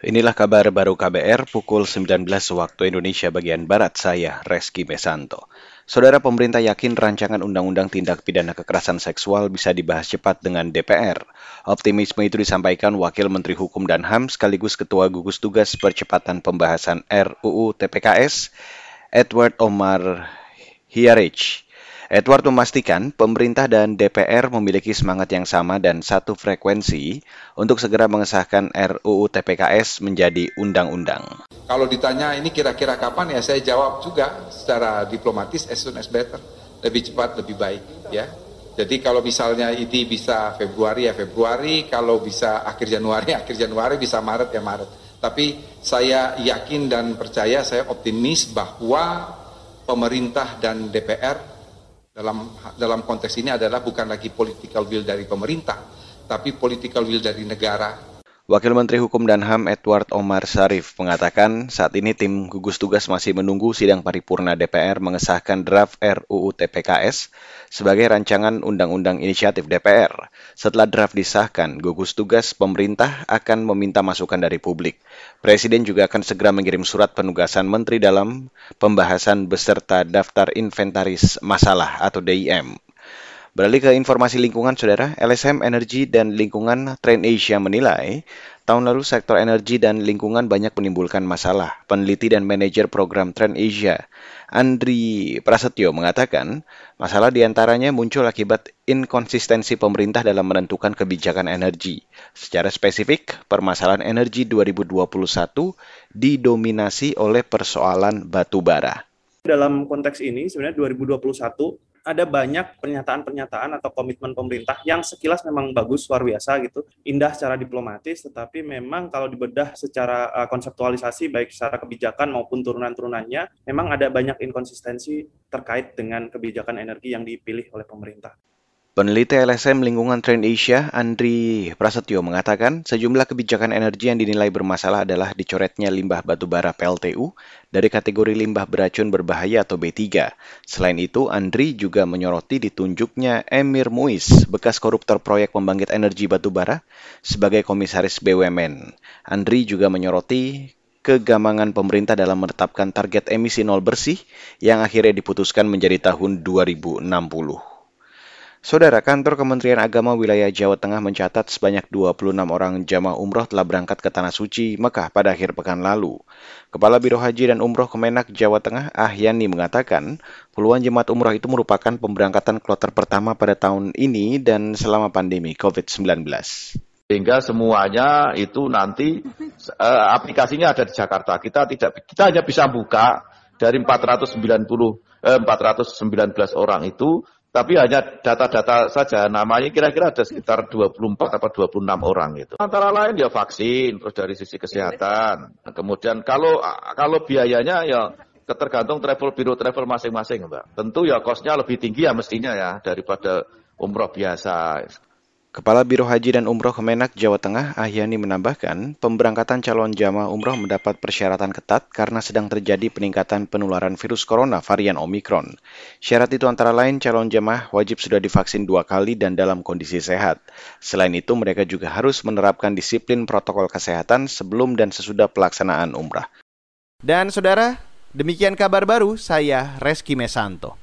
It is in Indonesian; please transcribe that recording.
Inilah kabar baru KBR pukul 19 waktu Indonesia bagian Barat, saya Reski Mesanto. Saudara pemerintah yakin rancangan Undang-Undang Tindak Pidana Kekerasan Seksual bisa dibahas cepat dengan DPR. Optimisme itu disampaikan Wakil Menteri Hukum dan HAM sekaligus Ketua Gugus Tugas Percepatan Pembahasan RUU TPKS, Edward Omar Hiarich. Edward memastikan pemerintah dan DPR memiliki semangat yang sama dan satu frekuensi untuk segera mengesahkan RUU TPKS menjadi undang-undang. Kalau ditanya ini kira-kira kapan ya saya jawab juga secara diplomatis as soon as better. Lebih cepat lebih baik ya. Jadi kalau misalnya ini bisa Februari ya Februari, kalau bisa akhir Januari akhir Januari, bisa Maret ya Maret. Tapi saya yakin dan percaya, saya optimis bahwa pemerintah dan DPR dalam dalam konteks ini adalah bukan lagi political will dari pemerintah, tapi political will dari negara. Wakil Menteri Hukum dan HAM Edward Omar Sarif mengatakan saat ini tim gugus tugas masih menunggu sidang paripurna DPR mengesahkan draft RUU TPKS sebagai rancangan undang-undang inisiatif DPR. Setelah draft disahkan, gugus tugas pemerintah akan meminta masukan dari publik. Presiden juga akan segera mengirim surat penugasan menteri dalam pembahasan beserta daftar inventaris masalah atau DIM. Beralih ke informasi lingkungan, saudara, LSM Energi dan Lingkungan Trend Asia menilai tahun lalu sektor energi dan lingkungan banyak menimbulkan masalah. Peneliti dan manajer program Trend Asia, Andri Prasetyo mengatakan, masalah di antaranya muncul akibat inkonsistensi pemerintah dalam menentukan kebijakan energi. Secara spesifik, permasalahan energi 2021 didominasi oleh persoalan batu bara. Dalam konteks ini, sebenarnya 2021 ada banyak pernyataan-pernyataan atau komitmen pemerintah yang sekilas memang bagus luar biasa gitu indah secara diplomatis tetapi memang kalau dibedah secara uh, konseptualisasi baik secara kebijakan maupun turunan-turunannya memang ada banyak inkonsistensi terkait dengan kebijakan energi yang dipilih oleh pemerintah. Peneliti LSM Lingkungan Trend Asia, Andri Prasetyo, mengatakan sejumlah kebijakan energi yang dinilai bermasalah adalah dicoretnya limbah batubara PLTU dari kategori limbah beracun berbahaya atau B3. Selain itu, Andri juga menyoroti ditunjuknya Emir Muiz, bekas koruptor proyek pembangkit energi batubara, sebagai komisaris BUMN. Andri juga menyoroti kegamangan pemerintah dalam menetapkan target emisi nol bersih yang akhirnya diputuskan menjadi tahun 2060. Saudara Kantor Kementerian Agama Wilayah Jawa Tengah mencatat sebanyak 26 orang jamaah umroh telah berangkat ke Tanah Suci, Mekah pada akhir pekan lalu. Kepala Biro Haji dan Umroh Kemenak Jawa Tengah, Ahyani mengatakan, puluhan jemaat umroh itu merupakan pemberangkatan kloter pertama pada tahun ini dan selama pandemi COVID-19. Sehingga semuanya itu nanti uh, aplikasinya ada di Jakarta. Kita tidak kita hanya bisa buka dari 490 eh, 419 orang itu tapi hanya data-data saja namanya kira-kira ada sekitar 24 atau 26 orang itu. Antara lain ya vaksin, terus dari sisi kesehatan. Kemudian kalau kalau biayanya ya tergantung travel biro travel masing-masing, Mbak. Tentu ya kosnya lebih tinggi ya mestinya ya daripada umroh biasa. Kepala Biro Haji dan Umroh Kemenak Jawa Tengah, Ahyani menambahkan, pemberangkatan calon jamaah umroh mendapat persyaratan ketat karena sedang terjadi peningkatan penularan virus corona varian Omikron. Syarat itu antara lain calon jamaah wajib sudah divaksin dua kali dan dalam kondisi sehat. Selain itu, mereka juga harus menerapkan disiplin protokol kesehatan sebelum dan sesudah pelaksanaan umrah. Dan saudara, demikian kabar baru saya Reski Mesanto.